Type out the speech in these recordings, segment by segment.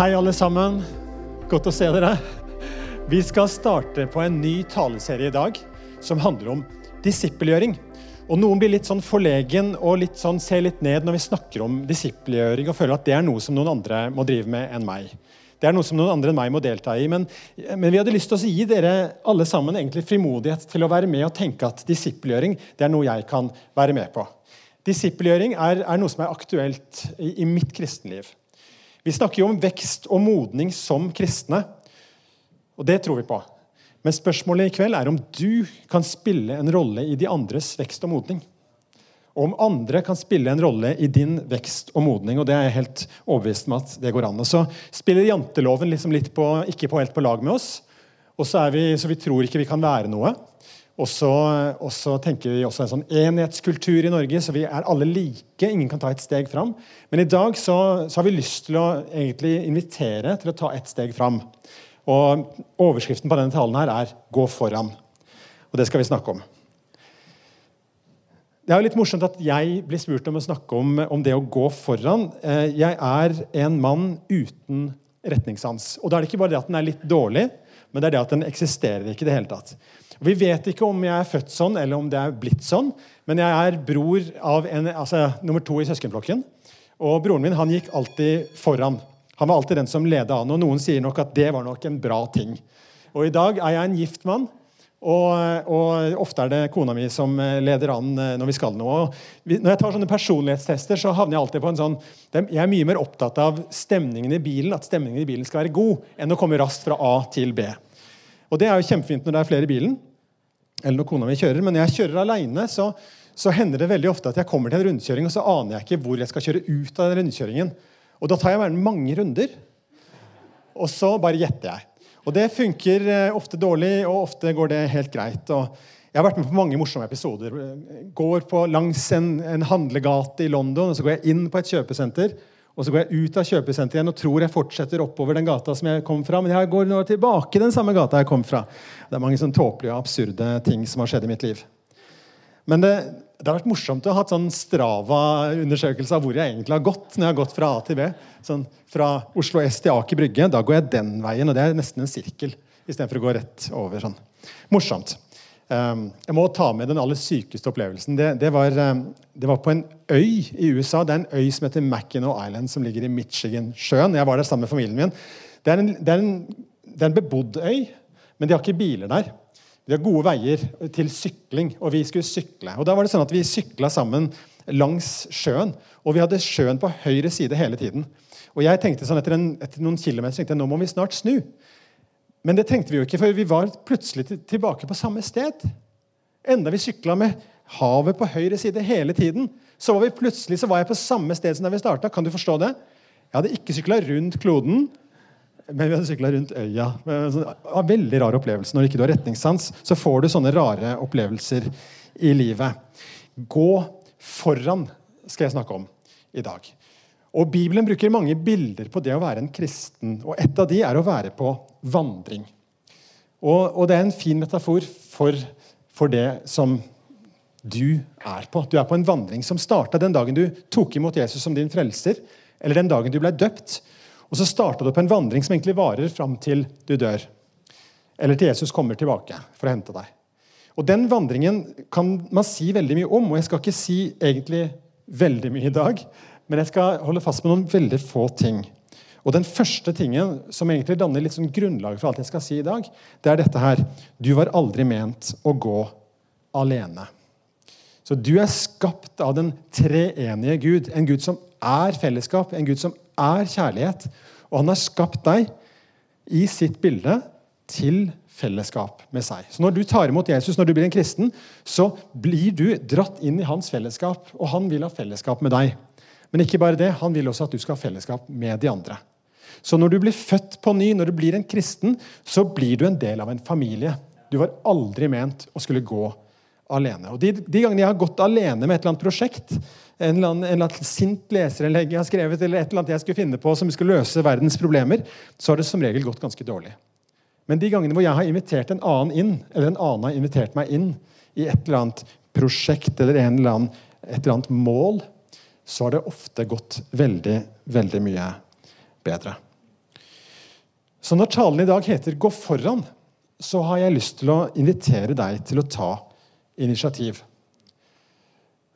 Hei, alle sammen. Godt å se dere. Vi skal starte på en ny taleserie i dag som handler om disippelgjøring. Og Noen blir litt sånn forlegen og litt sånn, ser litt ned når vi snakker om disippelgjøring og føler at det er noe som noen andre må drive med enn meg. Det er noe som noen andre enn meg må delta i. Men, men vi hadde lyst til å gi dere alle sammen egentlig frimodighet til å være med og tenke at disippelgjøring er noe jeg kan være med på. Disippelgjøring er, er noe som er aktuelt i, i mitt kristenliv. Vi snakker jo om vekst og modning som kristne, og det tror vi på. Men spørsmålet i kveld er om du kan spille en rolle i de andres vekst og modning. Og om andre kan spille en rolle i din vekst og modning. og det er jeg helt overbevist om at det går an. Og så spiller janteloven liksom litt på, ikke på helt på lag med oss. Og så, vi, så vi tror ikke vi kan være noe. Og så, tenker vi også en sånn enhetskultur i Norge, så vi er alle like. Ingen kan ta et steg fram. Men i dag så, så har vi lyst til å egentlig invitere til å ta et steg fram. Og Overskriften på denne talen her er 'Gå foran'. Og Det skal vi snakke om. Det er jo litt morsomt at jeg blir spurt om å snakke om, om det å gå foran. Eh, jeg er en mann uten retningssans. Og da er det ikke bare det at den er litt dårlig, men det er det at den eksisterer ikke i det hele tatt. Vi vet ikke om jeg er født sånn, eller om det er blitt sånn, men jeg er bror av en, altså, nummer to i søskenflokken. Og broren min han gikk alltid foran. Han var alltid den som leda an. Og noen sier nok at det var nok en bra ting. Og i dag er jeg en gift mann. Og, og, ofte er det kona mi som leder an eh, når vi skal noe. Og når jeg tar sånne personlighetstester, så havner jeg alltid på en sånn Jeg er mye mer opptatt av stemningen i bilen, at stemningen i bilen skal være god, enn å komme raskt fra A til B. Og det er jo kjempefint når det er flere i bilen, eller når kona mi kjører. Men når jeg kjører aleine, så, så hender det veldig ofte at jeg kommer til en rundkjøring, og så aner jeg ikke hvor jeg skal kjøre ut av den rundkjøringen. Og da tar jeg gjerne mange runder, og så bare gjetter jeg. Og det funker eh, ofte dårlig, og ofte går det helt greit. Og jeg har vært med på mange morsomme episoder. Går på langs en, en handlegate i London, og så går jeg inn på et kjøpesenter. Og så går jeg ut av kjøpesenteret igjen og tror jeg fortsetter oppover den gata som jeg kom fra. Men jeg går nå tilbake den samme gata jeg kom fra. Det er mange sånn tåpelige og absurde ting som har skjedd i mitt liv. Men det, det har vært morsomt å ha sånn Strava-undersøkelse av hvor jeg egentlig har gått. når jeg har gått Fra A til B. Sånn, fra Oslo S til Aker Brygge. Da går jeg den veien, og det er nesten en sirkel. Istedenfor å gå rett over. sånn. Morsomt. Um, jeg må ta med den aller sykeste opplevelsen. Det, det, var, um, det, var, på en øy i USA. Det er en øy som heter Mackinac Island, som ligger i Michigan-sjøen. Jeg var der sammen med familien min. Det er en, det er en, det er en bebodd øy, men de har ikke biler der. De har gode veier til sykling, og vi skulle sykle. Og da var det sånn at Vi sykla sammen langs sjøen, og vi hadde sjøen på høyre side hele tiden. Og jeg tenkte sånn Etter, en, etter noen kilometer tenkte jeg, nå må vi snart snu. Men det tenkte vi jo ikke, for vi var plutselig tilbake på samme sted. Enda vi sykla med havet på høyre side hele tiden, så var vi plutselig så var jeg på samme sted som da vi starta. Kan du forstå det? Jeg hadde ikke sykla rundt kloden, men vi hadde sykla rundt øya. Det var en veldig rar opplevelse. Når ikke du har retningssans, så får du sånne rare opplevelser i livet. Gå foran skal jeg snakke om i dag. Og Bibelen bruker mange bilder på det å være en kristen. og Et av de er å være på vandring. Og, og det er en fin metafor for, for, det som du er på. Du er på en vandring som starta den dagen du tok imot Jesus som din frelser, eller den dagen du ble døpt. Og så starta du på en vandring som egentlig varer fram til du dør. Eller til Jesus kommer tilbake for å hente deg. Og Den vandringen kan man si veldig mye om, og jeg skal ikke si egentlig veldig mye i dag. Men jeg skal holde fast med noen veldig få ting. Og Den første tingen som egentlig danner litt sånn grunnlag for alt jeg skal si i dag, det er dette her. Du var aldri ment å gå alene. Så du er skapt av den treenige Gud. En Gud som er fellesskap, en Gud som er kjærlighet. Og han har skapt deg i sitt bilde til fellesskap med seg. Så Når du tar imot Jesus, når du blir en kristen, så blir du dratt inn i hans fellesskap. Og han vil ha fellesskap med deg. Men ikke bare det, han vil også at du skal ha fellesskap med de andre. Så når du blir født på ny, når du blir en kristen, så blir du en del av en familie. Du var aldri ment å skulle gå alene. Og de, de gangene jeg har gått alene med et eller annet prosjekt, en eller annen, en eller annen sint leserinnlegg jeg har skrevet, eller et eller annet jeg skulle finne på som skulle løse verdens problemer, så har det som regel gått ganske dårlig. Men de gangene hvor jeg har invitert en annen inn, eller en annen har invitert meg inn i et eller annet prosjekt eller eller annen, et eller annet mål, så har det ofte gått veldig, veldig mye bedre. Så når talen i dag heter 'Gå foran', så har jeg lyst til å invitere deg til å ta initiativ.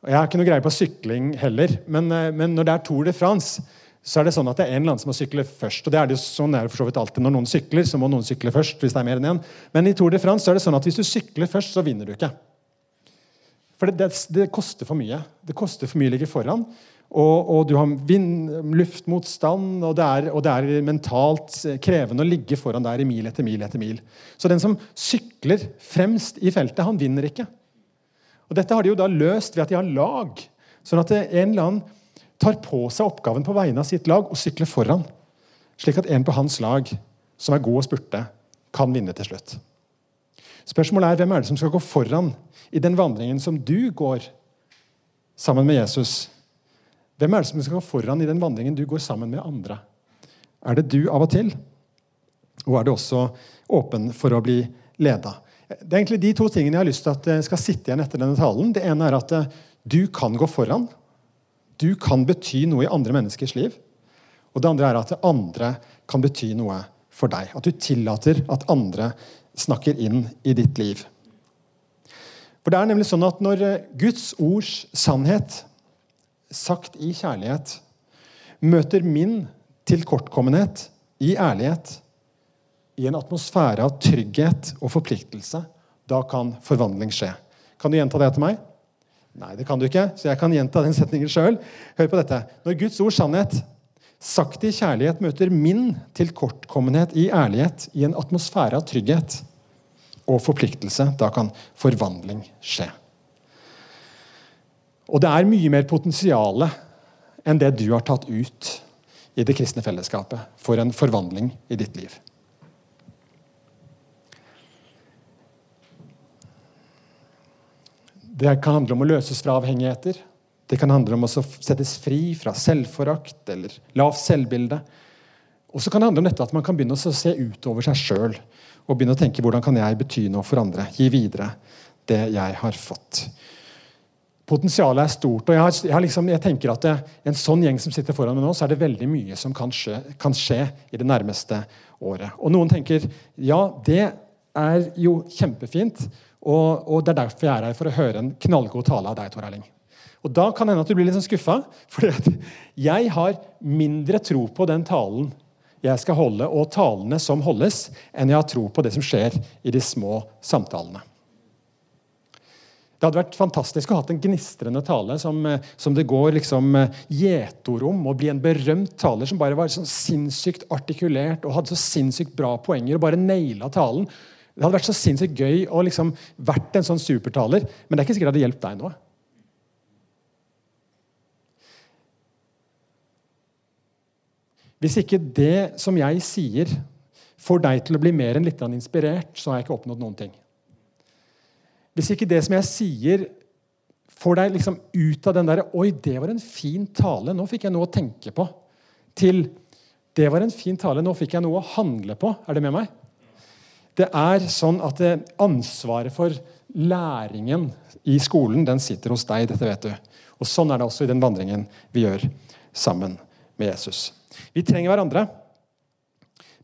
Jeg har ikke noe greie på sykling heller, men, eh, men når det er Tour de France, så er det sånn at det er en eller annen som må sykle først. og det er det jo sånn er det for så vidt alltid Når noen sykler, så må noen sykle først. hvis det er mer enn en. Men i Tour de France så er det sånn at hvis du sykler først, så vinner du ikke. For det, det, det koster for mye. Det koster for mye å ligge foran. Og, og, du har vind, luftmotstand, og det, er, og det, er, mentalt krevende å ligge foran der i mil etter mil etter mil. Så den som sykler fremst i feltet, han vinner ikke. Og Dette har de jo da løst ved at de har lag. Sånn at en eller annen tar på seg oppgaven på vegne av sitt lag og sykler foran. Slik at en på hans lag, som er god å spurte, kan vinne til slutt. Spørsmålet er hvem er det som skal gå foran i den vandringen som du går sammen med Jesus? Hvem er det som skal gå foran i den vandringen du går sammen med andre? Er det du av og til? Og er du også åpen for å bli leda? Det er egentlig de to tingene jeg har lyst til at skal sitte igjen etter denne talen. Det ene er at eh, du kan gå foran. Du kan bety noe i andre menneskers liv. Og det andre er at andre kan bety noe for deg. At du tillater at andre snakker inn i ditt liv. For det er nemlig sånn at Når eh, Guds ords sannhet, sagt i kjærlighet, møter min tilkortkommenhet i ærlighet, i en atmosfære av trygghet og forpliktelse, da kan forvandling skje. Kan du gjenta det til meg? Nei, det kan du ikke, så jeg kan gjenta den setningen sjøl. Hør på dette. Når Guds ords sannhet, sagt i kjærlighet, møter min tilkortkommenhet i ærlighet, i en atmosfære av trygghet og forpliktelse, da kan forvandling skje. Og det er mye mer potensial enn det du har tatt ut i det kristne fellesskapet for en forvandling i ditt liv. Det kan handle om å løses fra avhengigheter. Det kan handle om å settes fri fra selvforakt eller lavt selvbilde. Og så kan det handle om dette at man kan begynne å se utover seg sjøl og begynne å tenke hvordan kan jeg bety noe for andre, gi videre det jeg har fått. Potensialet er stort. og jeg, har, jeg, har liksom, jeg, tenker at det, En sånn gjeng som sitter foran meg nå, så er det veldig mye som kan skje, kan skje i det nærmeste året. Og Noen tenker ja, det er jo kjempefint. Og, og, Det er derfor jeg er her, for å høre en knallgod tale av deg, Tor Erling. Og Da kan det hende at du blir litt sånn skuffa. For jeg har mindre tro på den talen jeg skal holde, og talene som holdes, enn jeg har tro på det som skjer i de små samtalene. Det hadde vært fantastisk å ha en gnistrende tale som, som det går liksom gjetord om, og bli en berømt taler som bare var sånn sinnssykt artikulert og hadde så sinnssykt bra poenger og bare naila talen. Det hadde vært så sinnssykt gøy å liksom vært en sånn supertaler, men det er ikke sikkert det hadde hjulpet deg nå. Hvis ikke det som jeg sier, får deg til å bli mer enn litt inspirert, så har jeg ikke oppnådd noen ting. Hvis ikke det som jeg sier, får deg liksom ut av den derre 'Oi, det var en fin tale. Nå fikk jeg noe å tenke på.' Til 'Det var en fin tale. Nå fikk jeg noe å handle på.' Er det med meg? Det er sånn at ansvaret for læringen i skolen den sitter hos deg. dette vet du. Og Sånn er det også i den vandringen vi gjør sammen med Jesus. Vi trenger hverandre.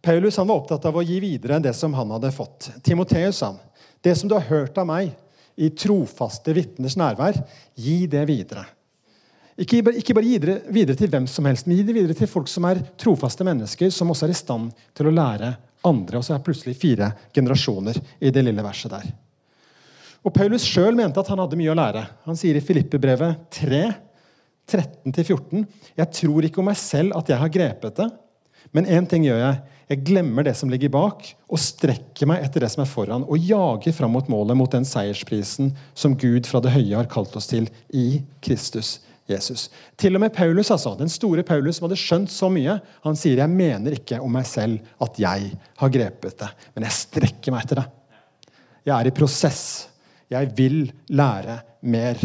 Paulus var opptatt av å gi videre det som han hadde fått. Timoteus han, det som du har hørt av meg i trofaste vitners nærvær, gi det videre. Ikke, ikke bare gi det videre til hvem som helst, men gi det videre til folk som er trofaste mennesker, som også er i stand til å lære andre. Og så er plutselig fire generasjoner i det lille verset der. Og Paulus sjøl mente at han hadde mye å lære. Han sier i Filippebrevet 3, 13-14.: Jeg tror ikke om meg selv at jeg har grepet det, men én ting gjør jeg. Jeg glemmer det som ligger bak, og strekker meg etter det som er foran, og jager fram mot målet, mot den seiersprisen som Gud fra det høye har kalt oss til i Kristus Jesus. Til og med Paulus, altså, den store Paulus som hadde skjønt så mye, han sier jeg mener ikke om meg selv at jeg har grepet det, men jeg strekker meg etter det. Jeg er i prosess. Jeg vil lære mer.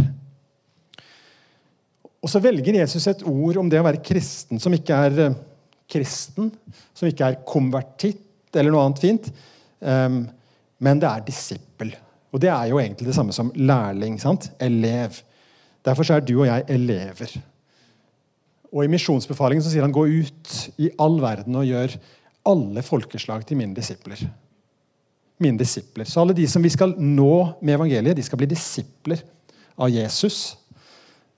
Og så velger Jesus et ord om det å være kristen som ikke er eh, kristen, som ikke er konvertitt eller noe annet fint, um, men det er disippel. Og det er jo egentlig det samme som lærling. sant? Elev. Derfor er du og jeg elever. Og I misjonsbefalingen så sier han gå ut i all verden og gjør alle folkeslag til mine disipler. Mine disipler. Så alle de som vi skal nå med evangeliet, de skal bli disipler av Jesus.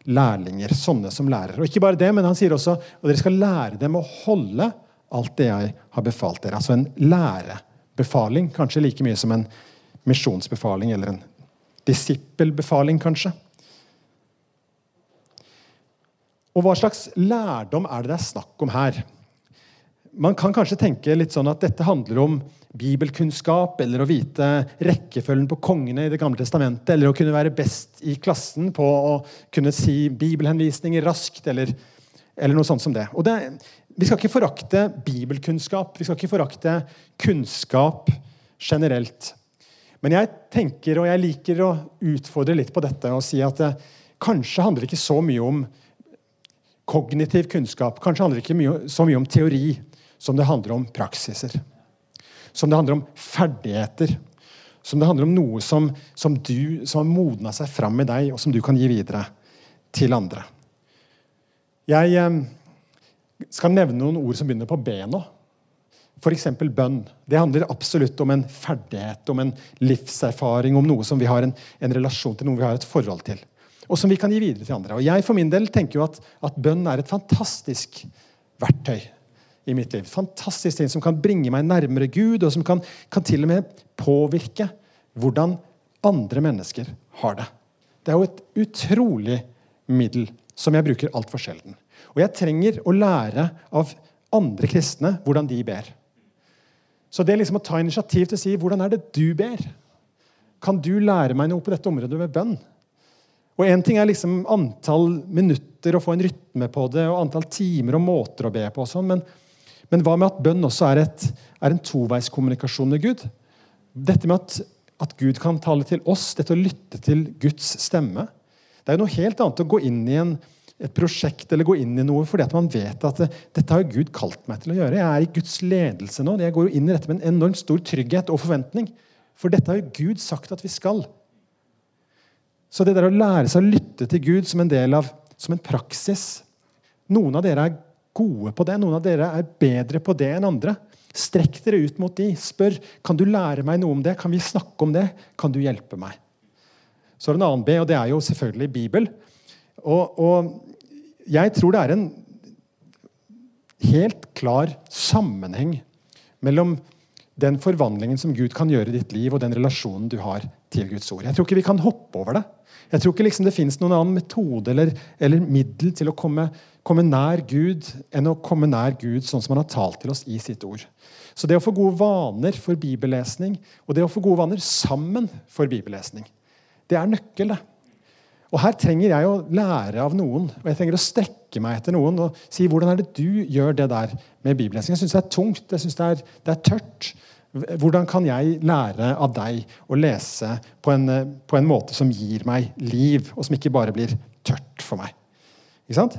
Lærlinger. Sånne som lærer. Og ikke bare det, men han sier også og dere skal lære dem å holde alt det jeg har befalt dere. Altså en lærebefaling. Kanskje like mye som en misjonsbefaling eller en disippelbefaling, kanskje. Og hva slags lærdom er det det er snakk om her? Man kan kanskje tenke litt sånn at dette handler om bibelkunnskap, eller å vite rekkefølgen på kongene i Det gamle testamentet, eller å kunne være best i klassen på å kunne si bibelhenvisninger raskt, eller, eller noe sånt som det. Det, Vi skal ikke forakte bibelkunnskap, vi skal ikke forakte kunnskap generelt. Men jeg tenker, og jeg liker å utfordre litt på dette og si at det kanskje handler ikke så mye om kognitiv kunnskap. Kanskje handler ikke mye, så mye om teori som det handler om praksiser. Som det handler om ferdigheter. Som det handler om noe som, som, du, som har modna seg fram i deg, og som du kan gi videre til andre. Jeg eh, skal nevne noen ord som begynner på B nå. F.eks. bønn. Det handler absolutt om en ferdighet, om en livserfaring, om noe som vi har en, en, relasjon til, noe vi har et forhold til. Og som vi kan gi videre til andre. Og Jeg for min del tenker jo at, at bønn er et fantastisk verktøy i mitt liv. Fantastisk ting som kan bringe meg nærmere Gud, og som kan, kan til og med påvirke hvordan andre mennesker har det. Det er jo et utrolig middel som jeg bruker altfor sjelden. Og jeg trenger å lære av andre kristne hvordan de ber. Så det er liksom å ta initiativ til å si hvordan er det du ber? Kan du lære meg noe på dette området med bønn? Og Én ting er liksom antall minutter å få en rytme på det, og antall timer og måter å be på, og sånn, men, men, hva med at bønn også er, et, er en toveiskommunikasjon med Gud? Dette med at, at, Gud kan tale til oss, dette å lytte til Guds stemme. Det er jo noe helt annet å gå inn i en, et prosjekt eller gå inn i noe fordi at man vet at dette har Gud kalt meg til å gjøre. Jeg er i Guds ledelse nå. Jeg går inn i dette med en enormt stor trygghet og forventning. For dette har jo Gud sagt at vi skal. Så det der å lære seg å lytte til Gud som en del av, som en praksis Noen av dere er gode på det, noen av dere er bedre på det enn andre. Strekk dere ut mot de. Spør kan du lære meg noe om det. Kan vi snakke om det? Kan du hjelpe meg? Så er det en annen B, og det er jo selvfølgelig Bibel. Og, og jeg tror det er en helt klar sammenheng mellom den forvandlingen som Gud kan gjøre i ditt liv, og den relasjonen du har til Guds ord. Jeg tror ikke vi kan hoppe over det. Jeg tror ikke liksom det fins noen annen metode eller, eller middel til å komme, komme, nær Gud enn å komme nær Gud sånn som han har talt til oss i sitt ord. Så det å få gode vaner for bibellesning, og det å få gode vaner sammen for bibellesning, det er nøkkel. det. Og Her trenger jeg å lære av noen, og jeg trenger å strekke meg etter noen og si hvordan er det du gjør det der med bibellesning. Jeg syns det er tungt, jeg synes det det er, tørt. Hvordan kan jeg lære av deg å lese på en, på en, måte som gir meg liv, og som ikke bare blir tørt for meg? Ikke sant?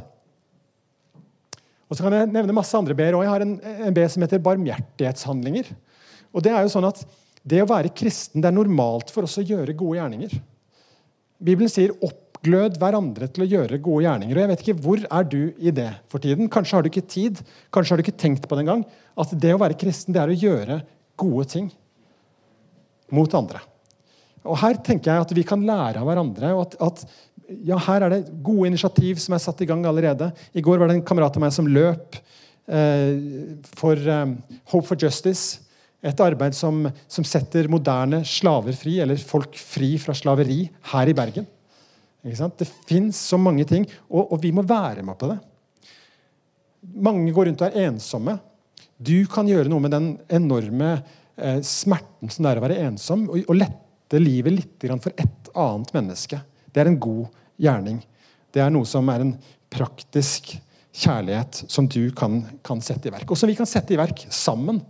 Og så kan jeg nevne masse andre b-er òg. Jeg har en, en b som heter barmhjertighetshandlinger. Og Det er jo sånn at det å være kristen det er normalt for oss å gjøre gode gjerninger. Bibelen sier 'oppglød hverandre til å gjøre gode gjerninger'. og jeg vet ikke, Hvor er du i det for tiden? Kanskje har du ikke tid, kanskje har du ikke tenkt på det engang. At det å være kristen det er å gjøre gode ting mot andre. Og Her tenker jeg at vi kan lære av hverandre. og at, at ja, Her er det gode initiativ som er satt i gang allerede. I går var det en kamerat av meg som løp eh, for eh, Hope for Justice. Et arbeid som, som setter moderne slaver fri, eller folk fri fra slaveri, her i Bergen. Det fins så mange ting, og, og, vi må være med på det. Mange går rundt og er ensomme. Du kan gjøre noe med den enorme eh, smerten som det er å være ensom, og, og lette livet litt for et annet menneske. Det er en god gjerning. Det er noe som er en praktisk kjærlighet som du kan, kan sette i verk. Og som vi kan sette i verk sammen.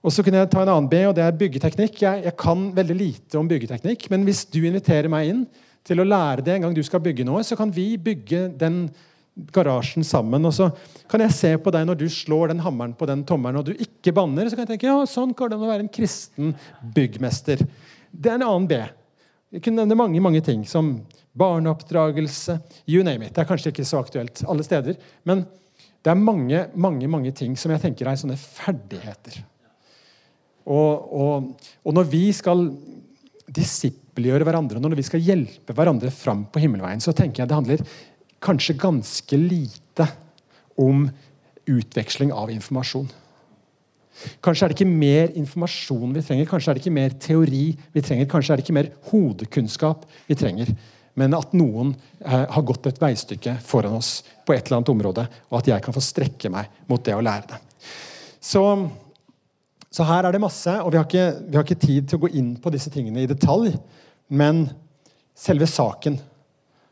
Og så kunne jeg ta en annen B, og det er byggeteknikk. Jeg, jeg, kan veldig lite om byggeteknikk, men hvis du inviterer meg inn til å lære det en gang du skal bygge noe, så kan vi bygge den garasjen sammen. Og så kan jeg se på deg når du slår den hammeren på den tommelen, og du ikke banner. Så kan jeg tenke ja, sånn går det å være en kristen byggmester. Det er en annen B. Jeg kunne nevne mange mange ting, som barneoppdragelse, you name it. Det er kanskje ikke så aktuelt alle steder. Men Det er mange, mange, mange ting som jeg tenker er sånne ferdigheter. Og, og, og når vi skal disippelgjøre hverandre, når vi skal hjelpe hverandre fram på himmelveien, så tenker jeg det handler kanskje ganske lite om utveksling av informasjon. Kanskje er det ikke mer informasjon vi trenger, kanskje er det ikke mer teori vi trenger, kanskje er det ikke mer hodekunnskap vi trenger, men at noen eh, har gått et veistykke foran oss på et eller annet område, og at jeg kan få strekke meg mot det å lære det. Så, så her er det masse, og vi har, ikke, vi har ikke tid til å gå inn på disse tingene i detalj, men selve saken,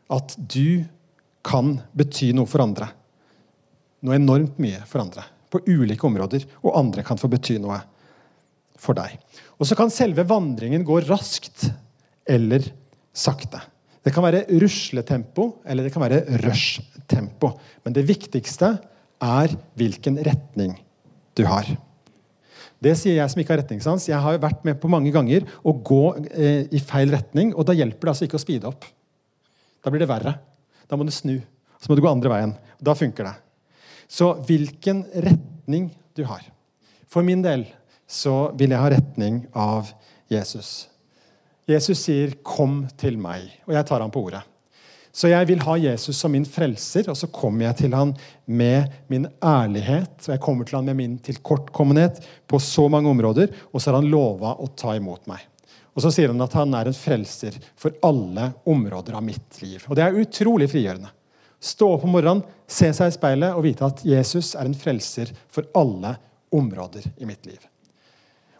at du kan bety noe for andre. Noe enormt mye for andre på ulike områder, og andre kan få bety noe for deg. Og så kan selve vandringen gå raskt eller sakte. Det kan være rusletempo eller det kan være rushtempo. Men det viktigste er hvilken retning du har. Det sier jeg som ikke har retningssans. Jeg har vært med på mange ganger å gå eh, i feil retning, og da hjelper det altså ikke å speede opp. Da blir det verre. Da må du snu. Så må du gå andre veien. Da funker det. Så hvilken retning du har. For min del så vil jeg ha retning av Jesus. Jesus sier 'kom til meg', og jeg tar ham på ordet. Så jeg vil ha Jesus som min frelser, og så kommer jeg til han med min ærlighet. Og jeg kommer til han med min tilkortkommenhet på så mange områder, og så har han lova å ta imot meg. Og så sier han at han er en frelser for alle områder av mitt liv. Og det er utrolig frigjørende. Stå opp om morgenen, se seg i speilet og vite at Jesus er en frelser for alle områder i mitt liv.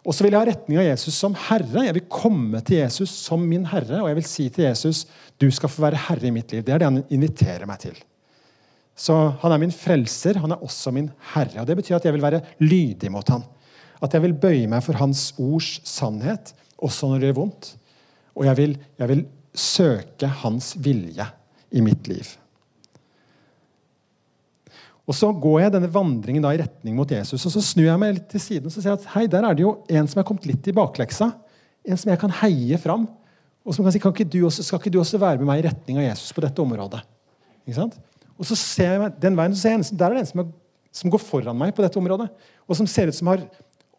Og så vil jeg ha retning av Jesus som herre. Jeg vil komme til Jesus som min herre. Og jeg vil si til Jesus du skal få være herre i mitt liv. Det er det han inviterer meg til. Så Han er min frelser, han er også min herre. og Det betyr at jeg vil være lydig mot han. At jeg vil bøye meg for hans ords sannhet, også når det gjør vondt. Og jeg vil, jeg vil søke hans vilje i mitt liv. Og Så går jeg denne vandringen da i retning mot Jesus, og så snur jeg meg litt til siden og så sier jeg at hei, der er det jo en som er kommet litt i bakleksa. En som jeg kan heie fram. Og som kan si kan ikke du også, skal ikke du også være med meg i retning av Jesus på dette området? Ikke sant? Og så ser jeg den veien, så ser jeg, Der er det en som, er, som, går foran meg på dette området. Og som ser ut som har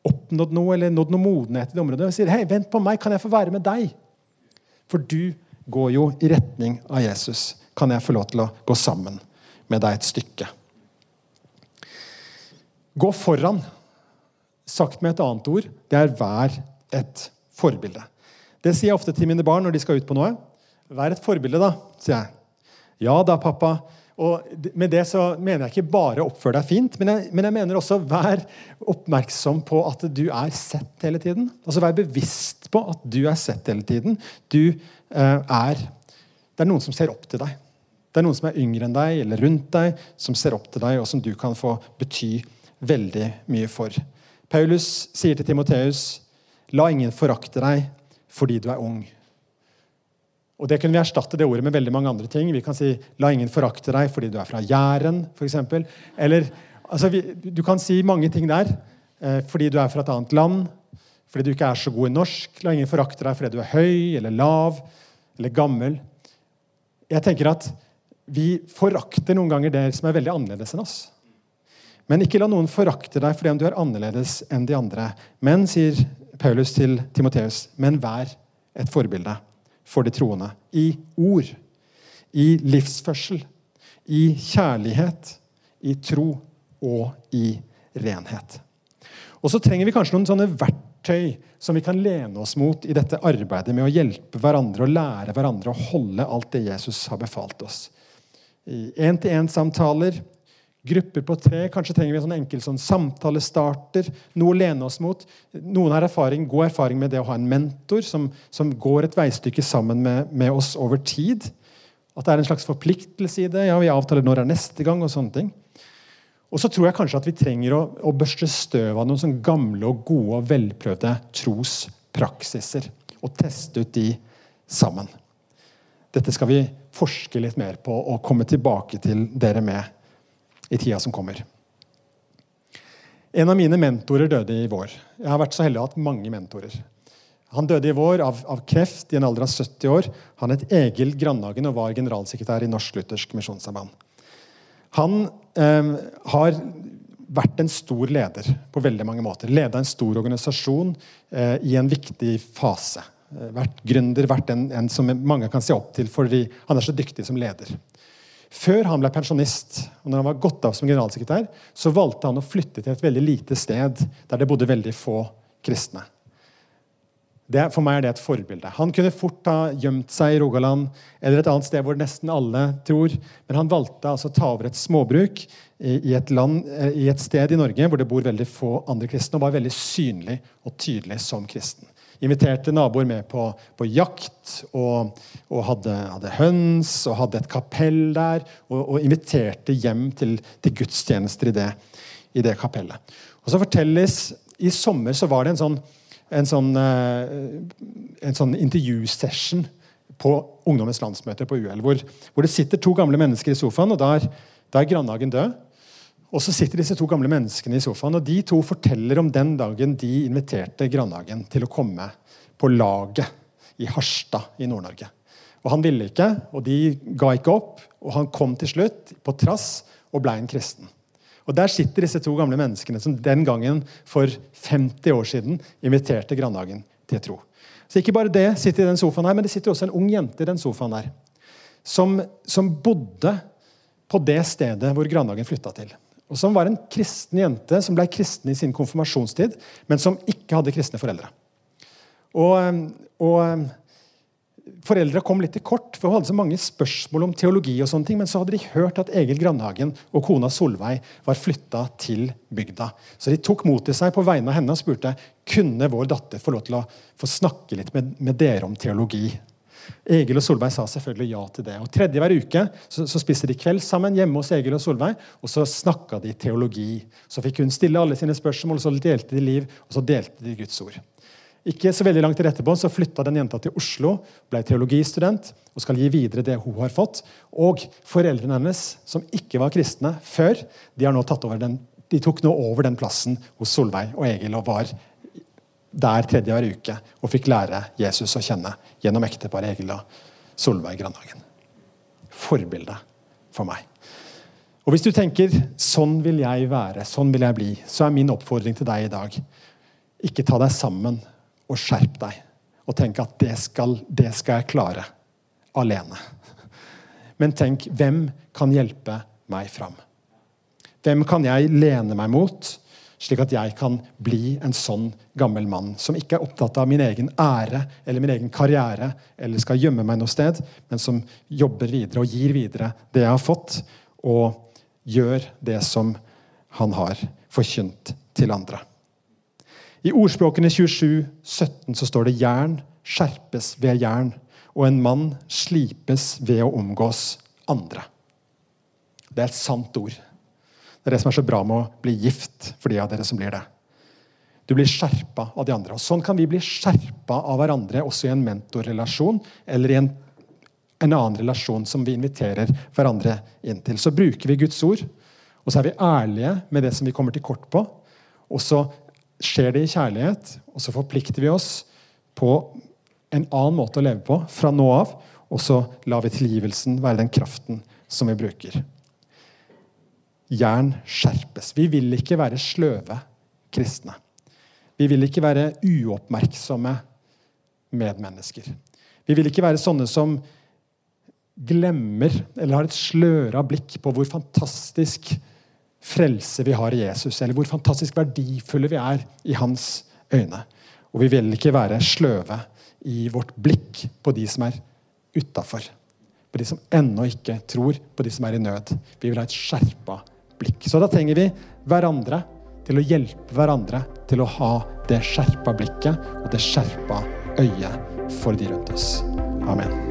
oppnådd noe eller nådd noe modenhet i det området. Og sier hei, vent på meg, kan jeg få være med deg? For du går jo i retning av Jesus. Kan jeg få lov til å gå sammen med deg et stykke? Gå foran. Sagt med et annet ord det er vær et forbilde. Det sier jeg ofte til mine barn når de skal ut på noe. Vær et forbilde, da, sier jeg. Ja da, pappa. Og Med det så mener jeg ikke bare oppfør deg fint, men jeg, men jeg, mener også vær oppmerksom på at du er sett hele tiden. Altså Vær bevisst på at du er sett hele tiden. Du eh, er Det er noen som ser opp til deg. Det er noen som er yngre enn deg eller rundt deg, som ser opp til deg, og som du kan få bety veldig mye for. Paulus sier til Timoteus, la ingen forakte deg fordi du er ung. Og Det kunne vi erstatte det ordet med veldig mange andre ting. Vi kan si 'la ingen forakte deg fordi du er fra Jæren', f.eks. Eller altså, vi, du kan si mange ting der. Eh, fordi du er fra et annet land, fordi du ikke er så god i norsk. La ingen forakte deg fordi du er høy eller lav eller gammel. Jeg tenker at Vi forakter noen ganger det som er veldig annerledes enn oss. Men ikke la noen forakte deg fordi om du er annerledes enn de andre. Men, sier Paulus til Timoteus, men vær et forbilde for de troende. I ord, i livsførsel, i kjærlighet, i tro og i renhet. Og så trenger vi kanskje noen sånne verktøy som vi kan lene oss mot i dette arbeidet med å hjelpe hverandre og lære hverandre å holde alt det Jesus har befalt oss. I én-til-én-samtaler, Grupper på tre. Kanskje trenger vi en sånn enkel sånn samtalestarter. Noe å lene oss mot. Noen har erfaring, god erfaring med det å ha en mentor som, som går et veistykke sammen med, med, oss over tid. At det er en slags forpliktelse i det. Ja, Vi avtaler når er neste gang. Og sånne ting. Og så tror jeg kanskje at vi trenger å, å børste støv av noen sånn gamle og gode og velprøvde trospraksiser. Og teste ut de sammen. Dette skal vi forske litt mer på og komme tilbake til dere med i tida som kommer. En av mine mentorer døde i vår. Jeg har vært så heldig å ha hatt mange mentorer. Han døde i vår av, av, kreft i en alder av 70 år. Han het Egil Grandhagen og var generalsekretær i Norsk Luthersk Misjonssamband. Han eh, har vært en stor leder på veldig mange måter. Leda en stor organisasjon eh, i en viktig fase. Eh, vært gründer, vært en, en, som mange kan se opp til fordi han er så dyktig som leder. Før han ble pensjonist, og når han var gått av som generalsekretær, så valgte han å flytte til et veldig lite sted der det bodde veldig få kristne. Det, for meg er det et forbilde. Han kunne fort ha gjemt seg i Rogaland eller et annet sted hvor nesten alle tror, men han valgte altså å ta over et småbruk i et, land, eh, i et sted i Norge hvor det bor veldig få andre kristne, og var veldig synlig og tydelig som kristen. Inviterte naboer med på, på jakt, og, og hadde, hadde, høns og hadde et kapell der. Og, og inviterte hjem til, til gudstjenester i det, i det kapellet. Og så fortelles I sommer så var det en sånn en sånn, eh, en sånn intervjusession på Ungdommens landsmøte på UL, hvor, hvor, det sitter to gamle mennesker i sofaen, og da er, da Grandhagen død. Og så sitter disse to gamle menneskene i sofaen, og de to forteller om den dagen de inviterte Grandhagen til å komme på laget i Harstad i Nord-Norge. Og Han ville ikke, og de ga ikke opp. Og han kom til slutt, på trass, og ble en kristen. Og Der sitter disse to gamle menneskene som den gangen for 50 år siden inviterte Grandhagen til tro. Så ikke bare det sitter i den sofaen her, men det sitter også en ung jente i den sofaen der. Som, som bodde på det stedet hvor Grandhagen flytta til. Og Som var en kristen jente som ble kristen i sin konfirmasjonstid, men som ikke hadde kristne foreldre. Og, og Foreldra kom litt til kort, for hun hadde så mange spørsmål om teologi. og sånne ting, Men så hadde de hørt at Egil Grandhagen og kona Solveig var flytta til bygda. Så de tok mot til seg på vegne av henne og spurte kunne vår datter få lov til å få snakke litt med, med dere om teologi. Egil og Solveig sa selvfølgelig ja til det. Og Tredje hver uke så, så spiste de kveld sammen hjemme hos Egil og Solveig, og så snakka de teologi. Så fikk hun stille alle sine spørsmål, og så delte de liv, og så delte de Guds ord. Ikke så veldig langt etterpå så flytta den jenta til Oslo, ble teologistudent og skal gi videre det hun har fått. Og foreldrene hennes, som ikke var kristne før, de, har nå tatt over den, de tok nå over den plassen hos Solveig og Egil og var der tredje hver uke og fikk lære Jesus å kjenne gjennom ekteparet Egil og Solveig Grandhagen. Forbilde for meg. Og Hvis du tenker 'sånn vil jeg være', 'sånn vil jeg bli', så er min oppfordring til deg i dag ikke ta deg sammen og skjerp deg. Og tenk at det skal, det skal jeg klare alene. Men tenk hvem kan hjelpe meg fram? Hvem kan jeg lene meg mot, slik at jeg kan bli en sånn gammel mann som ikke er opptatt av min egen ære eller min egen karriere eller skal gjemme meg noe sted, men som jobber videre og gir videre det jeg har fått, og gjør det som han har forkynt til andre. I ordspråkene 27, 17 så står det 'jern skjerpes ved jern', og 'en mann slipes ved å omgås andre'. Det er et sant ord. Det er det som er så bra med å bli gift for de av dere som blir det. Du blir skjerpa av de andre. Og Sånn kan vi bli skjerpa av hverandre også i en mentorrelasjon eller i en, en annen relasjon som vi inviterer hverandre inn til. Så bruker vi Guds ord, og så er vi ærlige med det som vi kommer til kort på. Og så skjer det i kjærlighet, og så forplikter vi oss på en annen måte å leve på fra nå av, og så lar vi tilgivelsen være den kraften som vi bruker. Jern skjerpes. Vi vil ikke være sløve kristne. Vi vil ikke være uoppmerksomme medmennesker. Vi vil ikke være sånne som glemmer eller har et sløra blikk på hvor fantastisk frelse vi har i Jesus, eller hvor fantastisk verdifulle vi er i hans øyne. Og vi vil ikke være sløve i vårt blikk på de som er utafor. På de som ennå ikke tror, på de som er i nød. Vi vil ha et skjerpa blikk. Så da trenger vi hverandre til å hjelpe hverandre til å ha det skjerpa blikket og det skjerpa øyet for de rundt oss. Amen.